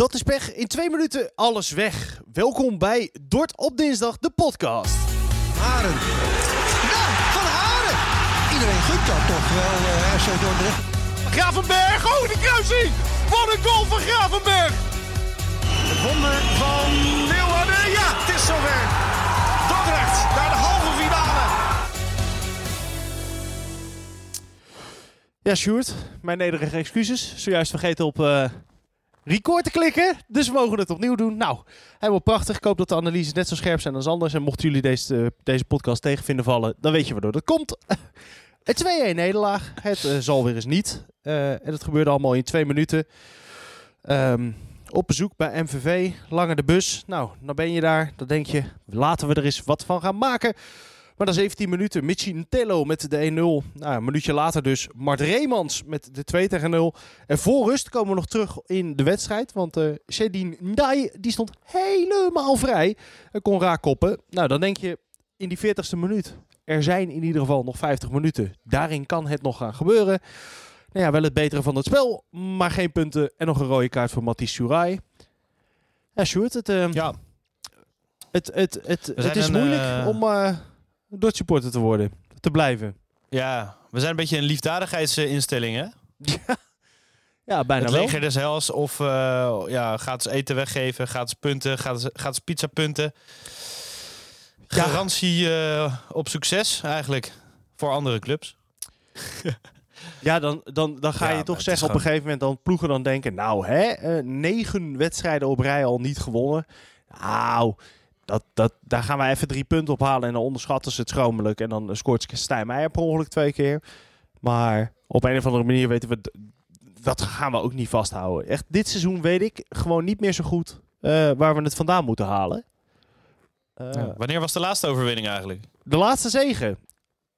Dat is pech. In twee minuten alles weg. Welkom bij Dort op dinsdag, de podcast. Haren. Nou, van Haren. Iedereen gunt dat toch wel, uh, FC Dordrecht. Gravenberg, oh de kruising! Wat een goal van Gravenberg! Het wonder van Leeuwarden, ja, het is zover. Dordrecht naar de halve finale. Ja, Sjoerd, mijn nederige excuses. Zojuist vergeten op uh, record te klikken, dus we mogen het opnieuw doen. Nou, helemaal prachtig. Ik hoop dat de analyses net zo scherp zijn als anders. En mochten jullie deze, deze podcast tegenvinden vallen, dan weet je waardoor dat komt. Een 2-1 nederlaag. Het uh, zal weer eens niet. Uh, en dat gebeurde allemaal in twee minuten. Um, op bezoek bij MVV, langer de bus. Nou, dan ben je daar. Dan denk je, laten we er eens wat van gaan maken. Maar dan 17 minuten. Michi Ntello met de 1-0. Nou, een minuutje later dus Mart Reemans met de 2 tegen 0. En voor rust komen we nog terug in de wedstrijd. Want uh, Shedin Ndai die stond helemaal vrij. En kon raak koppen. Nou, dan denk je in die 40ste minuut. Er zijn in ieder geval nog 50 minuten. Daarin kan het nog gaan gebeuren. Nou ja, wel het betere van het spel, maar geen punten. En nog een rode kaart voor Matisse Surai. Ja, Sjoerd, het, uh, ja. het, het, het, het is een, moeilijk uh... om uh, supporter te worden, te blijven. Ja, we zijn een beetje een liefdadigheidsinstelling, hè? ja. ja, bijna het wel. leger des hels of ja, gaat ze eten weggeven, gaat ze punten, gaat ze, gaat ze pizza punten. Garantie op succes eigenlijk voor andere clubs. Ja, dan, dan, dan ga ja, je toch zeggen op een gegeven moment dan ploegen dan denken, nou hè, uh, negen wedstrijden op rij al niet gewonnen. Nou, dat, dat, daar gaan wij even drie punten op halen en dan onderschatten ze het schromelijk. En dan scoort Stijn Meijer per ongeluk twee keer. Maar op een of andere manier weten we, dat gaan we ook niet vasthouden. Echt, dit seizoen weet ik gewoon niet meer zo goed uh, waar we het vandaan moeten halen. Uh, ja. Wanneer was de laatste overwinning eigenlijk? De laatste zegen.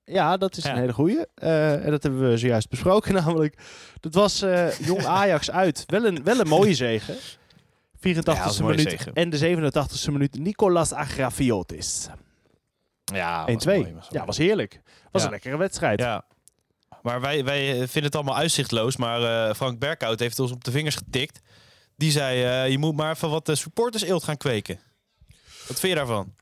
Ja, dat is ja. een hele goeie. Uh, en dat hebben we zojuist besproken namelijk. Dat was Jong Ajax uit. Wel een, wel een mooie zege. 84e ja, minuut zegen. en de 87e minuut Nicolas Agrafiotis. Ja, 1-2. Ja, was heerlijk. Was ja. een lekkere wedstrijd. Ja. Maar wij, wij vinden het allemaal uitzichtloos. Maar uh, Frank Berkhout heeft ons op de vingers getikt. Die zei, je moet maar even wat supporters eelt gaan kweken. Wat vind je daarvan?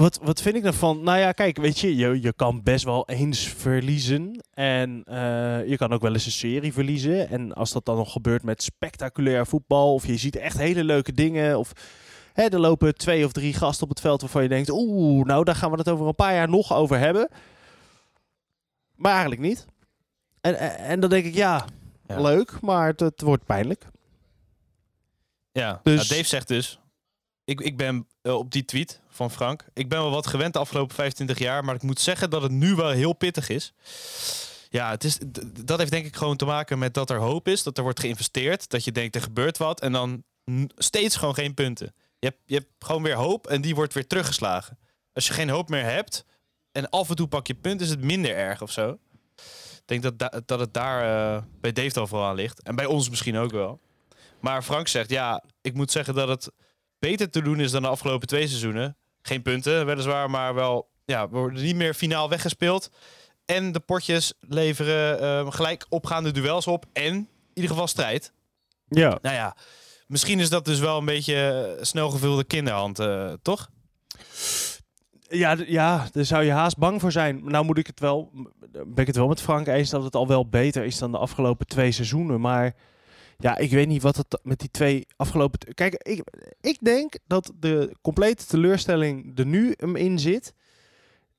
Wat, wat vind ik daarvan? Nou ja, kijk, weet je, je, je kan best wel eens verliezen. En uh, je kan ook wel eens een serie verliezen. En als dat dan nog gebeurt met spectaculair voetbal, of je ziet echt hele leuke dingen, of hè, er lopen twee of drie gasten op het veld waarvan je denkt, oeh, nou daar gaan we het over een paar jaar nog over hebben. Maar eigenlijk niet. En, en, en dan denk ik, ja, ja. leuk, maar het, het, wordt pijnlijk. Ja, dus, nou, Dave zegt dus, ik, ik ben uh, op die tweet van Frank. Ik ben wel wat gewend de afgelopen 25 jaar, maar ik moet zeggen dat het nu wel heel pittig is. Ja, het is, dat heeft denk ik gewoon te maken met dat er hoop is, dat er wordt geïnvesteerd, dat je denkt er gebeurt wat en dan steeds gewoon geen punten. Je hebt, je hebt gewoon weer hoop en die wordt weer teruggeslagen. Als je geen hoop meer hebt en af en toe pak je punt, is het minder erg of zo. Ik denk dat, da dat het daar uh, bij Dave al vooral aan ligt. En bij ons misschien ook wel. Maar Frank zegt, ja, ik moet zeggen dat het beter te doen is dan de afgelopen twee seizoenen. Geen punten, weliswaar, maar wel, ja, we worden niet meer finaal weggespeeld. En de potjes leveren uh, gelijk opgaande duels op. En in ieder geval strijd. Ja. Nou ja, misschien is dat dus wel een beetje snel gevulde kinderhand, uh, toch? Ja, ja, daar zou je haast bang voor zijn. Nou moet ik het wel, ben ik het wel met Frank eens dat het al wel beter is dan de afgelopen twee seizoenen. Maar ja, ik weet niet wat het met die twee afgelopen... Kijk, ik, ik denk dat de complete teleurstelling er nu in zit.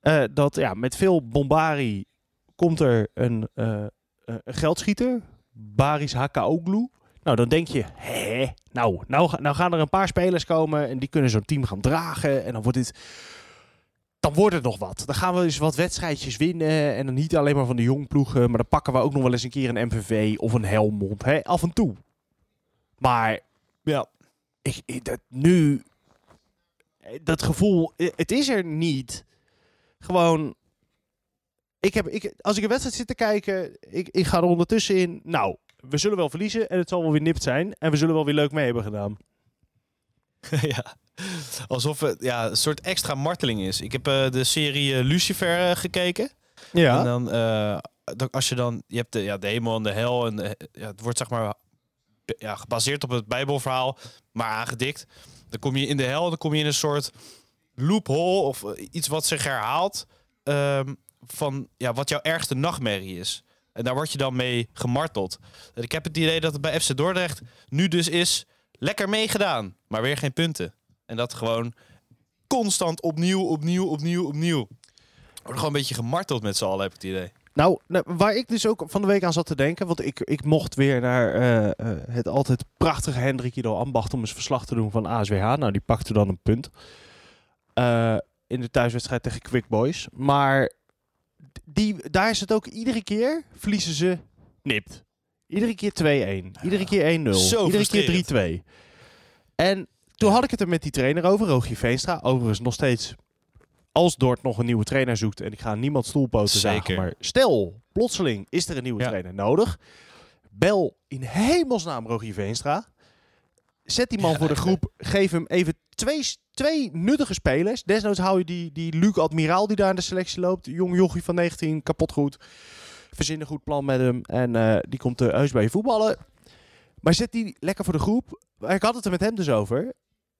Uh, dat ja, met veel bombari komt er een, uh, een geldschieter. Baris Hakaoglu. Nou, dan denk je, hè, nou, nou, nou gaan er een paar spelers komen en die kunnen zo'n team gaan dragen. En dan wordt dit dan wordt het nog wat. Dan gaan we eens wat wedstrijdjes winnen. En dan niet alleen maar van de jongploegen. Maar dan pakken we ook nog wel eens een keer een MVV of een Helmond. Hè? Af en toe. Maar ja, ik, ik, dat nu... Dat gevoel, het is er niet. Gewoon... Ik heb, ik, als ik een wedstrijd zit te kijken, ik, ik ga er ondertussen in. Nou, we zullen wel verliezen en het zal wel weer nipt zijn. En we zullen wel weer leuk mee hebben gedaan. ja. Alsof het ja, een soort extra marteling is. Ik heb uh, de serie uh, Lucifer uh, gekeken. Ja. En dan, als je dan, je hebt de, ja, de hemel en de hel. En ja, het wordt zeg maar ja, gebaseerd op het Bijbelverhaal, maar aangedikt. Dan kom je in de hel, dan kom je in een soort loophole of eh, iets wat zich herhaalt ehm, van ja, wat jouw ergste nachtmerrie is. En daar word je dan mee gemarteld. En ik heb het idee dat het bij FC Dordrecht nu dus is lekker meegedaan, maar weer geen punten. En dat gewoon constant opnieuw, opnieuw, opnieuw, opnieuw. Gewoon een beetje gemarteld met z'n allen, heb ik het idee. Nou, nou, waar ik dus ook van de week aan zat te denken, want ik, ik mocht weer naar eh, eh, het altijd prachtige Hendrik Ido Ambacht om eens verslag te doen van ASWH. Nou, die pakte dan een punt uh, in de thuiswedstrijd tegen Quick Boys. Maar die, daar is het ook iedere keer verliezen ze nipt. Iedere keer 2-1, iedere keer 1-0, iedere keer 3-2. En toen had ik het er met die trainer over, Rogier Veenstra. Overigens nog steeds als Dort nog een nieuwe trainer zoekt, en ik ga niemand stoelpoten Zeker. maar stel, plotseling is er een nieuwe trainer nodig. Bel in hemelsnaam Rogier Veenstra. Zet die man voor de groep. Geef hem even twee, twee nuttige spelers. Desnoods hou je die, die Luc Admiraal die daar in de selectie loopt. Jong jochie van 19, kapot goed. Verzin een goed plan met hem. En uh, die komt heus bij je voetballen. Maar zet die lekker voor de groep. Ik had het er met hem dus over.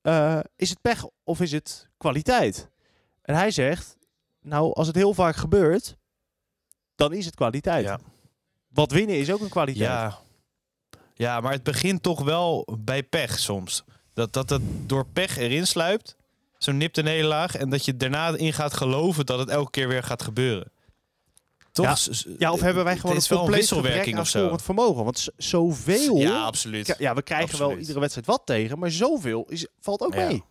Uh, is het pech of is het kwaliteit? En hij zegt, nou, als het heel vaak gebeurt, dan is het kwaliteit. Ja. Wat winnen is ook een kwaliteit. Ja. ja, maar het begint toch wel bij pech soms. Dat, dat het door pech erin sluipt, zo'n nipte nederlaag, en dat je daarna in gaat geloven dat het elke keer weer gaat gebeuren. Toch? Ja, ja of hebben wij gewoon een compleet wisselwerking of zo? Het vermogen, want zoveel. Ja, absoluut. Ja, we krijgen wel iedere wedstrijd wat tegen, maar zoveel is, valt ook mee.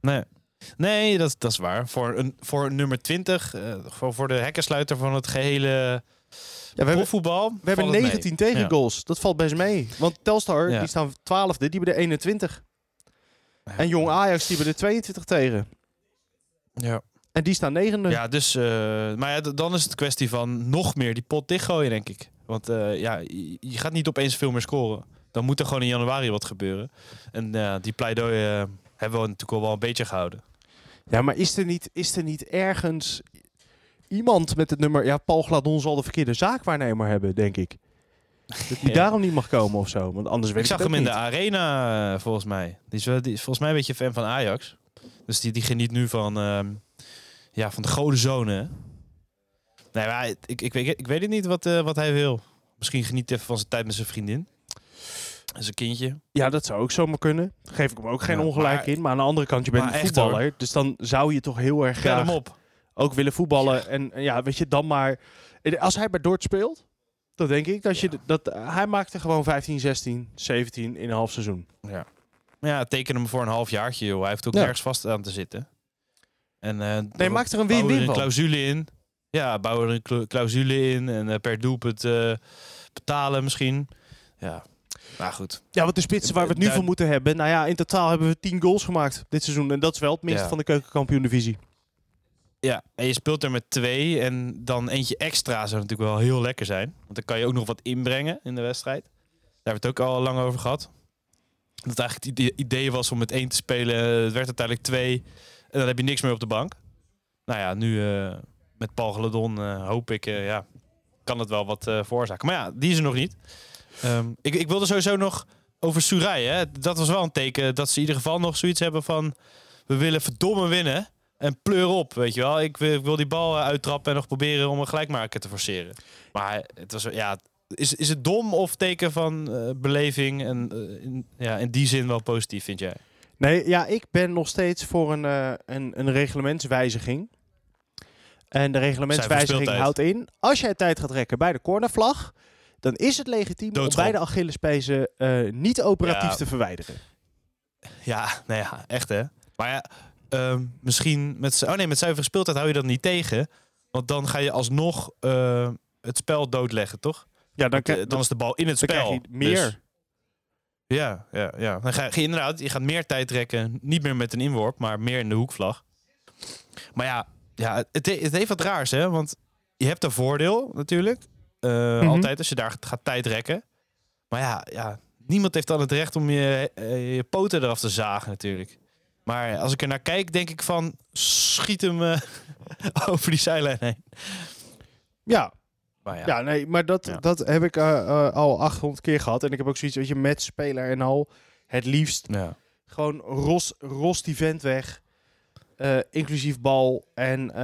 Nee. Nee, dat, dat is waar. Voor een, voor nummer 20, uh, voor, voor de hekkensluiter van het gehele ja, we hebben, voetbal. We hebben 19 tegengoals. Dat valt best mee. Want Telstar, die staan 12e, die hebben de 21. En Jong Ajax, die hebben de 22 tegen. Ja. En die staan negende. Ja, dus, uh, maar ja, dan is het kwestie van nog meer die pot dichtgooien, denk ik. Want uh, ja, je, gaat niet opeens veel meer scoren. Dan moet er gewoon in januari wat gebeuren. En uh, die pleidooi hebben we natuurlijk al wel een beetje gehouden. Ja, maar is er niet, is er niet ergens iemand met het nummer... Ja, Paul Gladon zal de verkeerde zaakwaarnemer hebben, denk ik. Dat hij daarom niet mag komen of zo. Want anders weet ik zag hem in de arena, eh, volgens mij. Die is, die is volgens mij een beetje fan van Ajax. Dus die, die geniet nu van, uh, ja, van de gouden zone. Nee, maar ik, ik, weet, ik weet het niet wat, uh, wat hij wil. Misschien geniet even van zijn tijd met zijn vriendin. Zijn kindje. Ja, dat zou ook zomaar kunnen. Geef ik hem ook geen ongelijk in. Maar aan de andere kant, je bent een voetballer. Dus dan zou je toch heel erg graag op. ook willen voetballen. En ja, weet je, dan maar... Als hij bij Dort speelt, dan denk ik dat je... Dat, hij maakte gewoon 15, 16, 17 in een half seizoen. Ja. Ja, teken hem voor een half jaartje, joh. Hij heeft ook ergens vast aan te zitten. En, uh, nee, maakt er een win-win een clausule in. Ja, bouwen er een clausule in. En uh, per doelpunt uh, betalen misschien. Ja, maar goed. Ja, wat de spitsen waar we het nu voor moeten hebben. Nou ja, in totaal hebben we 10 goals gemaakt dit seizoen. En dat is wel het minste van de keukenkampioen divisie. Ja, en je speelt er met twee. En dan eentje extra zou natuurlijk wel heel lekker zijn. Want dan kan je ook nog wat inbrengen in de wedstrijd. Daar hebben we het ook al lang over gehad. Dat eigenlijk het idee was om met één te spelen. Het werd uiteindelijk twee. En dan heb je niks meer op de bank. Nou ja, nu uh, met Paul uh, hoop ik, uh, ja, kan het wel wat veroorzaken. Maar ja, die is er nog niet. Um, ik, ik wilde sowieso nog over Suraj. Hè? Dat was wel een teken dat ze in ieder geval nog zoiets hebben van... We willen verdomme winnen en pleur op, weet je wel. Ik wil, ik wil die bal uittrappen en nog proberen om een gelijkmaker te forceren. Maar het was, ja, is, is het dom of teken van beleving? En ja, in die zin wel positief, vind jij? Nee, ja, ik ben nog steeds voor een, uh, een, een reglementswijziging. En de reglementswijziging houdt in, als jij tijd gaat rekken bij de cornervlag, dan is het legitiem om beide Achillespezen uh, niet operatief te verwijderen. Ja, nou ja, echt hè. Maar ja, uh, misschien met, oh nee, met zuivere speeltijd hou je dat niet tegen. Want dan ga je alsnog uh, het spel doodleggen, toch? Ja, dan, dan, dan is de bal in het spel. meer. Dus, ja, ja, ja. Dan ga je inderdaad, je gaat meer tijd trekken. Niet meer met een inworp, maar meer in de hoekvlag. Maar ja, ja het, het heeft wat raars, hè? Want je hebt een voordeel natuurlijk. Uh, Altijd als je daar gaat tijd rekken. Maar ja, ja, niemand heeft dan het recht om je, uh, je poten eraf te zagen natuurlijk. Maar als ik er naar kijk, denk ik van schiet hem uh, over die zijlijn heen. Ja, Maar ja. Ja, nee, maar dat, Ja. dat heb ik eh, al 800 keer gehad. En ik heb ook zoiets, weet je, met speler en al. Het liefst Ja. gewoon ros, ros die vent weg. eh, inclusief bal. En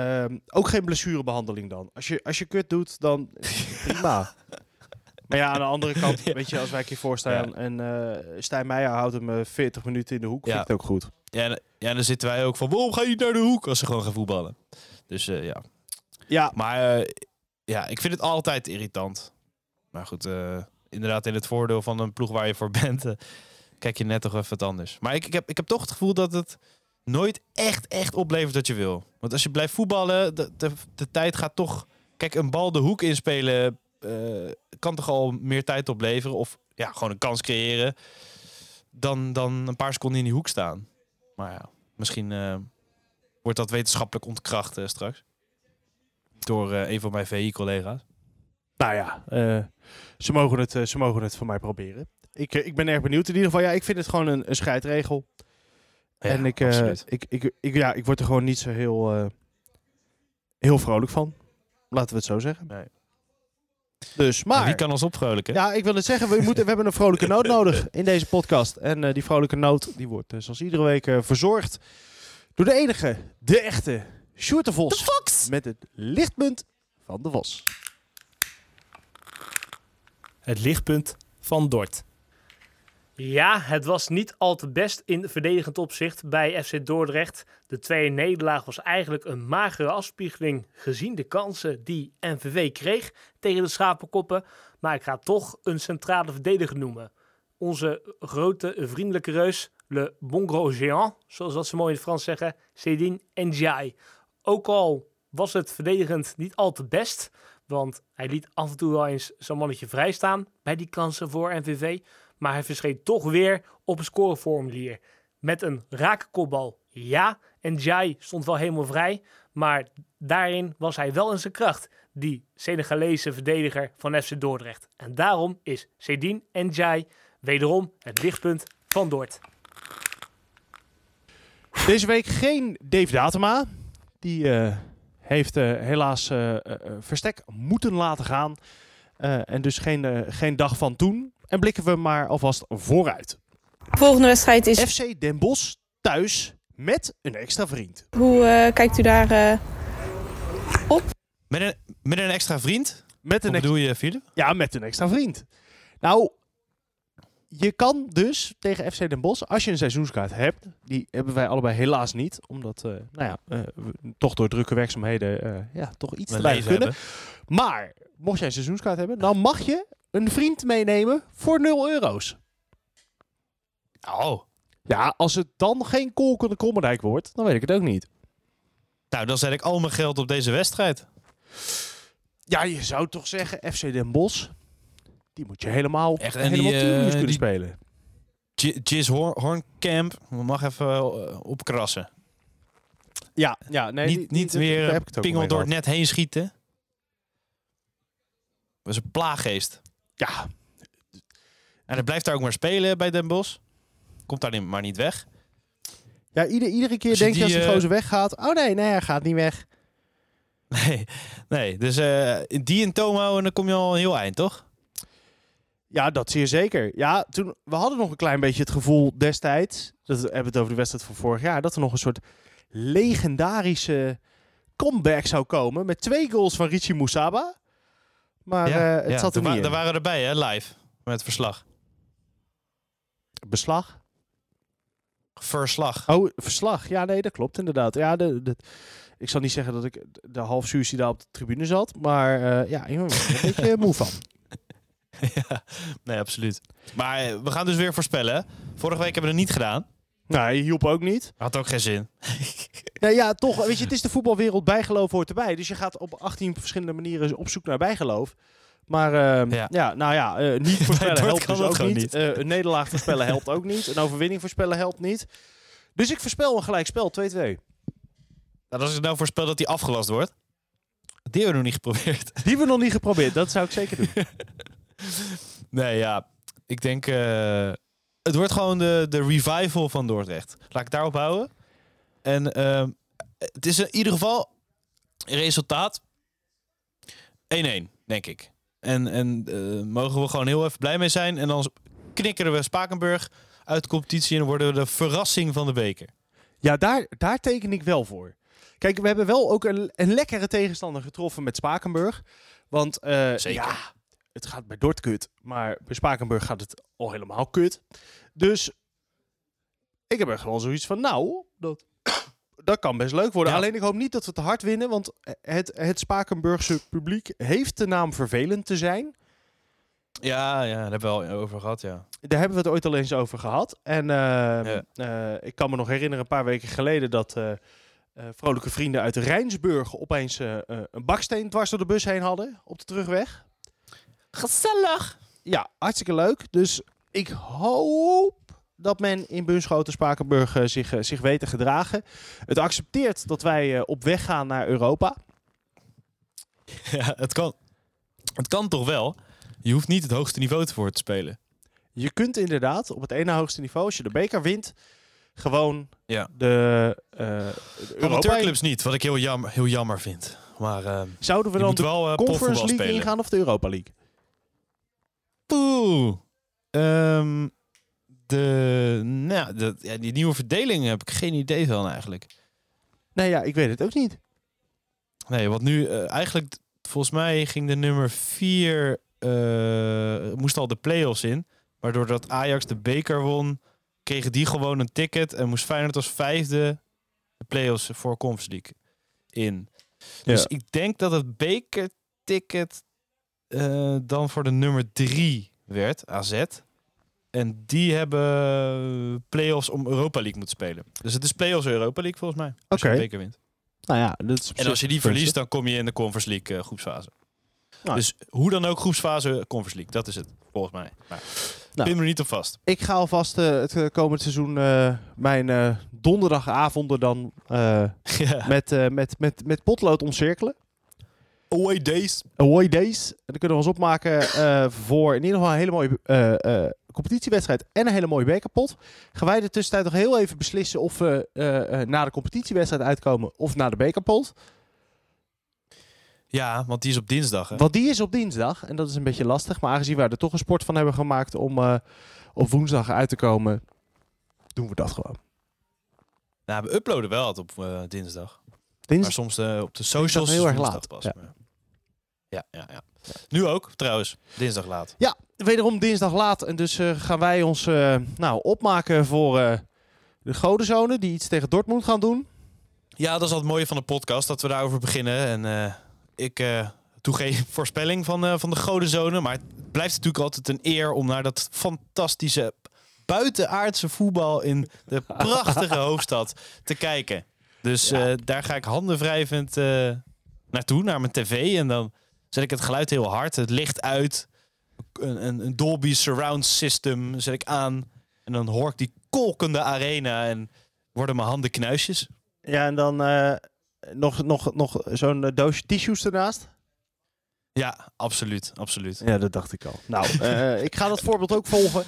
ook geen blessurebehandeling dan. Als je, als je kut doet, dan prima. Maar ja, aan de andere kant, weet je, als wij een keer voorstaan en Stijn Meijer houdt hem eh, 40 minuten in de hoek, Ja. vind ik het ook goed. Ja, en, ja, dan zitten wij ook van, waarom ga je niet naar de hoek als ze gewoon gaan voetballen? Dus ja. Ja, Maar ja, ik vind het altijd irritant. Maar goed, eh, inderdaad in het voordeel van een ploeg waar je voor bent, eh, kijk je net toch even wat anders. Maar ik, ik, heb, ik heb toch het gevoel dat het nooit echt, echt oplevert wat je wil. Want als je blijft voetballen, de, de, tijd gaat toch... Kijk, een bal de hoek inspelen eh, kan toch al meer tijd opleveren. Of ja, gewoon een kans creëren. Dan, dan een paar seconden in die hoek staan. Maar ja, misschien wordt dat wetenschappelijk ontkracht straks. Door eh, een van mijn VI-collega's. nou ja, eh, ze, mogen het, eh, ze mogen het van mij proberen. Ik, ik ben erg benieuwd. In ieder geval, ja, ik vind het gewoon een, een scheidregel. en ik, eh, ik, ik, ik, ja, ik word er gewoon niet zo heel, eh, heel vrolijk van. Laten we het zo zeggen. Nee. Dus, Maar wie kan ons opvrolijken? Ja, ik wil het zeggen. We, moeten, we hebben een vrolijke noot nodig in deze podcast. En eh, die vrolijke noot die wordt eh, zoals iedere week eh, verzorgd door de enige, de echte, Sjoerd de Vos. Met het lichtpunt van de Vos. Het lichtpunt van Dort. Ja, het was niet al te best in verdedigend opzicht bij FC Dordrecht. De tweede nederlaag was eigenlijk een magere afspiegeling gezien de kansen die NVV kreeg tegen de Schapenkoppen. Maar ik ga toch een centrale verdediger noemen. Onze grote vriendelijke reus, le bon gros géant, zoals dat ze mooi in het Frans zeggen, Cédine Ndiaye. Ook al was het verdedigend niet al te best, want hij liet af en toe wel eens zo'n mannetje vrijstaan bij die kansen voor NVV. Maar hij verscheen toch weer op een scoreformulier. Met een rake kopbal. Ja, en Jai stond wel helemaal vrij. Maar daarin was hij wel in zijn kracht. Die Senegalese verdediger van FC Dordrecht. En daarom is Sedin en Jai wederom het lichtpunt van Dort. Deze week geen Dave Datema. Die eh, heeft eh, helaas eh, Verstek moeten laten gaan. Eh, en dus geen, geen dag van toen. En blikken we maar alvast vooruit. Volgende wedstrijd is. FC Den Bosch thuis met een extra vriend. Hoe eh, kijkt u daar? eh, Met, een, met een extra vriend? Met een Wat ex- bedoel je, Philip? ja, met een extra vriend. Nou, je kan dus tegen FC Den Bosch, als je een seizoenskaart hebt, die hebben wij allebei helaas niet, omdat, eh, nou ja, eh, we toch door drukke werkzaamheden, eh, ja, toch iets te leven kunnen. hebben. Maar, mocht jij een seizoenskaart hebben, dan mag je een vriend meenemen voor 0 euro's. Oh. Ja, als het dan geen kolkende Krommerdijk wordt, dan weet ik het ook niet. Nou, dan zet ik al mijn geld op deze wedstrijd. Ja, je zou toch zeggen, FC Den Bosch, die moet je helemaal, Echt, en helemaal die, tien eh, kunnen die- spelen. J- Jizz Hor- Horncamp mag even eh, opkrassen. Ja, ja nee, niet die- niet weer pingel door het net heen schieten. Dat is een plaaggeest. Ja, En hij blijft daar ook maar spelen bij Den Bosch. Komt daar niet- maar niet weg. ja ieder, iedere keer je denk je als die, eh, gozer weggaat, oh nee, nee, hij gaat niet weg. Nee, nee. dus eh, die in toom houden, dan kom je al een heel eind, toch? Ja, dat zeer zeker. Ja, toen, we hadden nog een klein beetje het gevoel destijds, dat we hebben het over de wedstrijd van vorig jaar, dat er nog een soort legendarische comeback zou komen met twee goals van Richie Moussaba. Maar eh, het ja, zat er niet in. Daar waren erbij, hè, live. Met verslag. Beslag? Verslag. Oh, verslag. Ja, nee, dat klopt inderdaad. Ja, de, de- ik zal niet zeggen dat ik de half daar op de tribune zat, maar eh, ja, ik ben er een beetje moe van. ja, nee, absoluut. Maar eh, we gaan dus weer voorspellen. Vorige week hebben we het niet gedaan. Nou, je hielp ook niet. Had ook geen zin. Nee, ja, toch. Weet je, het is de voetbalwereld. Bijgeloof hoort erbij. Dus je gaat op 18 verschillende manieren op zoek naar bijgeloof. Maar eh, ja. Ja. nou ja, eh, niet voorspellen helpt kan dus ook gewoon niet. niet. Eh, een nederlaag voorspellen helpt ook niet. Een overwinning voorspellen helpt niet. Dus ik voorspel een gelijkspel, 2-2. Nou, als ik nou voorspel dat die afgelast wordt. Die hebben we nog niet geprobeerd. Die hebben we nog niet geprobeerd. Dat zou ik zeker doen. Nee, ja. Ik denk... eh, het wordt gewoon de, de revival van Dordrecht. Laat ik daarop houden. En ehm, het is in ieder geval resultaat 1-1. denk ik. En, en uh, mogen we gewoon heel even blij mee zijn. En dan knikkeren we Spakenburg uit de competitie en worden we de verrassing van de beker. Ja, daar, daar teken ik wel voor. Kijk, we hebben wel ook een, een lekkere tegenstander getroffen met Spakenburg. Want uh, Zeker. ja, het gaat bij Dort kut. Maar bij Spakenburg gaat het al helemaal kut. Dus ik heb er gewoon zoiets van, nou, dat, dat kan best leuk worden. Alleen ik hoop niet dat we te hard winnen. Want het, het Spakenburgse publiek heeft de naam vervelend te zijn. Ja, ja, daar hebben we al over gehad, ja. Daar hebben we het ooit al eens over gehad. En uh, uh, ik kan me nog herinneren, een paar weken geleden, dat uh, vrolijke vrienden uit Rijnsburg opeens een baksteen dwars door de bus heen hadden op de terugweg. Gezellig! Ja, hartstikke leuk. Dus ik hoop dat men in Bunschoten Spakenburg zich, zich weet te gedragen. Het accepteert dat wij op weg gaan naar Europa. Ja, het kan, het kan toch wel? Je hoeft niet het hoogste niveau te voor te spelen. Je kunt inderdaad op het ene hoogste niveau, als je de beker wint, gewoon ja. de, uh, de niet, wat ik heel jammer, heel jammer vind. Maar uh, zouden we dan de wel, uh, Conference League spelen. ingaan of de Europa League? Poeh. Um, de, nou, de, ja, die nieuwe verdeling heb ik geen idee van eigenlijk. Nee, ja, ik weet het ook niet. Nee, want nu eigenlijk, volgens mij ging de nummer 4 uh, moest al de play-offs in. Waardoor dat Ajax de beker won, kregen die gewoon een ticket. En moest Feyenoord als vijfde de play-offs voor Conference League in. Dus ik denk dat het bekerticket uh, dan voor de nummer drie werd, AZ. En die hebben play-offs om Europa League moeten spelen. Dus het is play-offs Europa League volgens mij. Als okay. je de beker wint. Nou ja, dat is en als je die verliest, dan kom je in de Conference League uh, groepsfase. Nou. Dus hoe dan ook groepsfase Conference League. Dat is het, volgens mij. Maar nou, pin me niet op vast. Ik ga alvast uh, het komend seizoen uh, mijn donderdagavonden dan ja. met, met, met, met potlood omcirkelen. Away days. Away days. En dan kunnen we ons opmaken voor in ieder geval een hele mooie competitiewedstrijd en een hele mooie bekerpot. Gaan wij de tussentijd nog heel even beslissen of we na de competitiewedstrijd uitkomen of na de bekerpot. Ja, want die is op dinsdag. Hè? Want die is op dinsdag. En dat is een beetje lastig. Maar aangezien we er toch een sport van hebben gemaakt om uh, op woensdag uit te komen, doen we dat gewoon. Nou, we uploaden wel het op uh, dinsdag. Dins maar soms uh, op de socials heel erg laat. Pas, ja. Ja, ja, ja. Nu ook, trouwens. Dinsdag laat. Ja, wederom dinsdag laat. En dus gaan wij ons nou, opmaken voor de Godenzone, die iets tegen Dortmund gaan doen. Ja, dat is het mooie van de podcast, dat we daarover beginnen. En ik uh, doe geen voorspelling van, uh, van de godenzone. Maar het blijft natuurlijk altijd een eer om naar dat fantastische buitenaardse voetbal in de prachtige hoofdstad te kijken. Dus uh, daar ga ik handenwrijvend uh, naartoe, naar mijn tv. En dan zet ik het geluid heel hard, het licht uit. Een, een, een Dolby Surround System zet ik aan. En dan hoor ik die kolkende arena en worden mijn handen knuisjes. Ja, en dan nog, nog, nog zo'n eh, doosje tissues ernaast? Ja, absoluut, absoluut. Ja, dat dacht ik al. Nou, uh, ik ga dat voorbeeld ook volgen.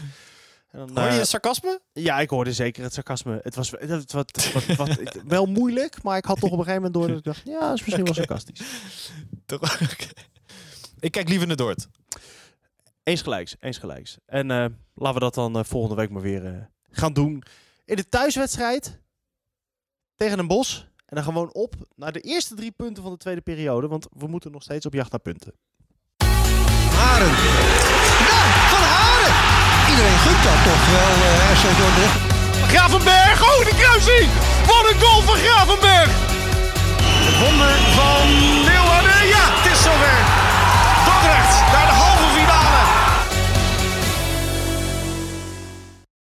En dan, Hoor je het sarcasme? Ja, ik hoorde zeker het sarcasme. Het was het, wat, wat, wat, wel moeilijk, maar ik had toch op een gegeven moment door dat ik dacht, ja, dat is misschien wel sarcastisch. Toch? Ik kijk liever naar Dort. Eens gelijks, eens gelijks. En uh, laten we dat dan volgende week maar weer gaan doen. In de thuiswedstrijd tegen een bos en dan gewoon op naar de eerste drie punten van de tweede periode. Want we moeten nog steeds op jacht naar punten. Haren. Nou, van Haren. Iedereen gunt dat toch wel, uh, RC Dordrecht. Gravenberg, oh de kruising! Wat een goal van Gravenberg! Het wonder van Dordrecht. Daar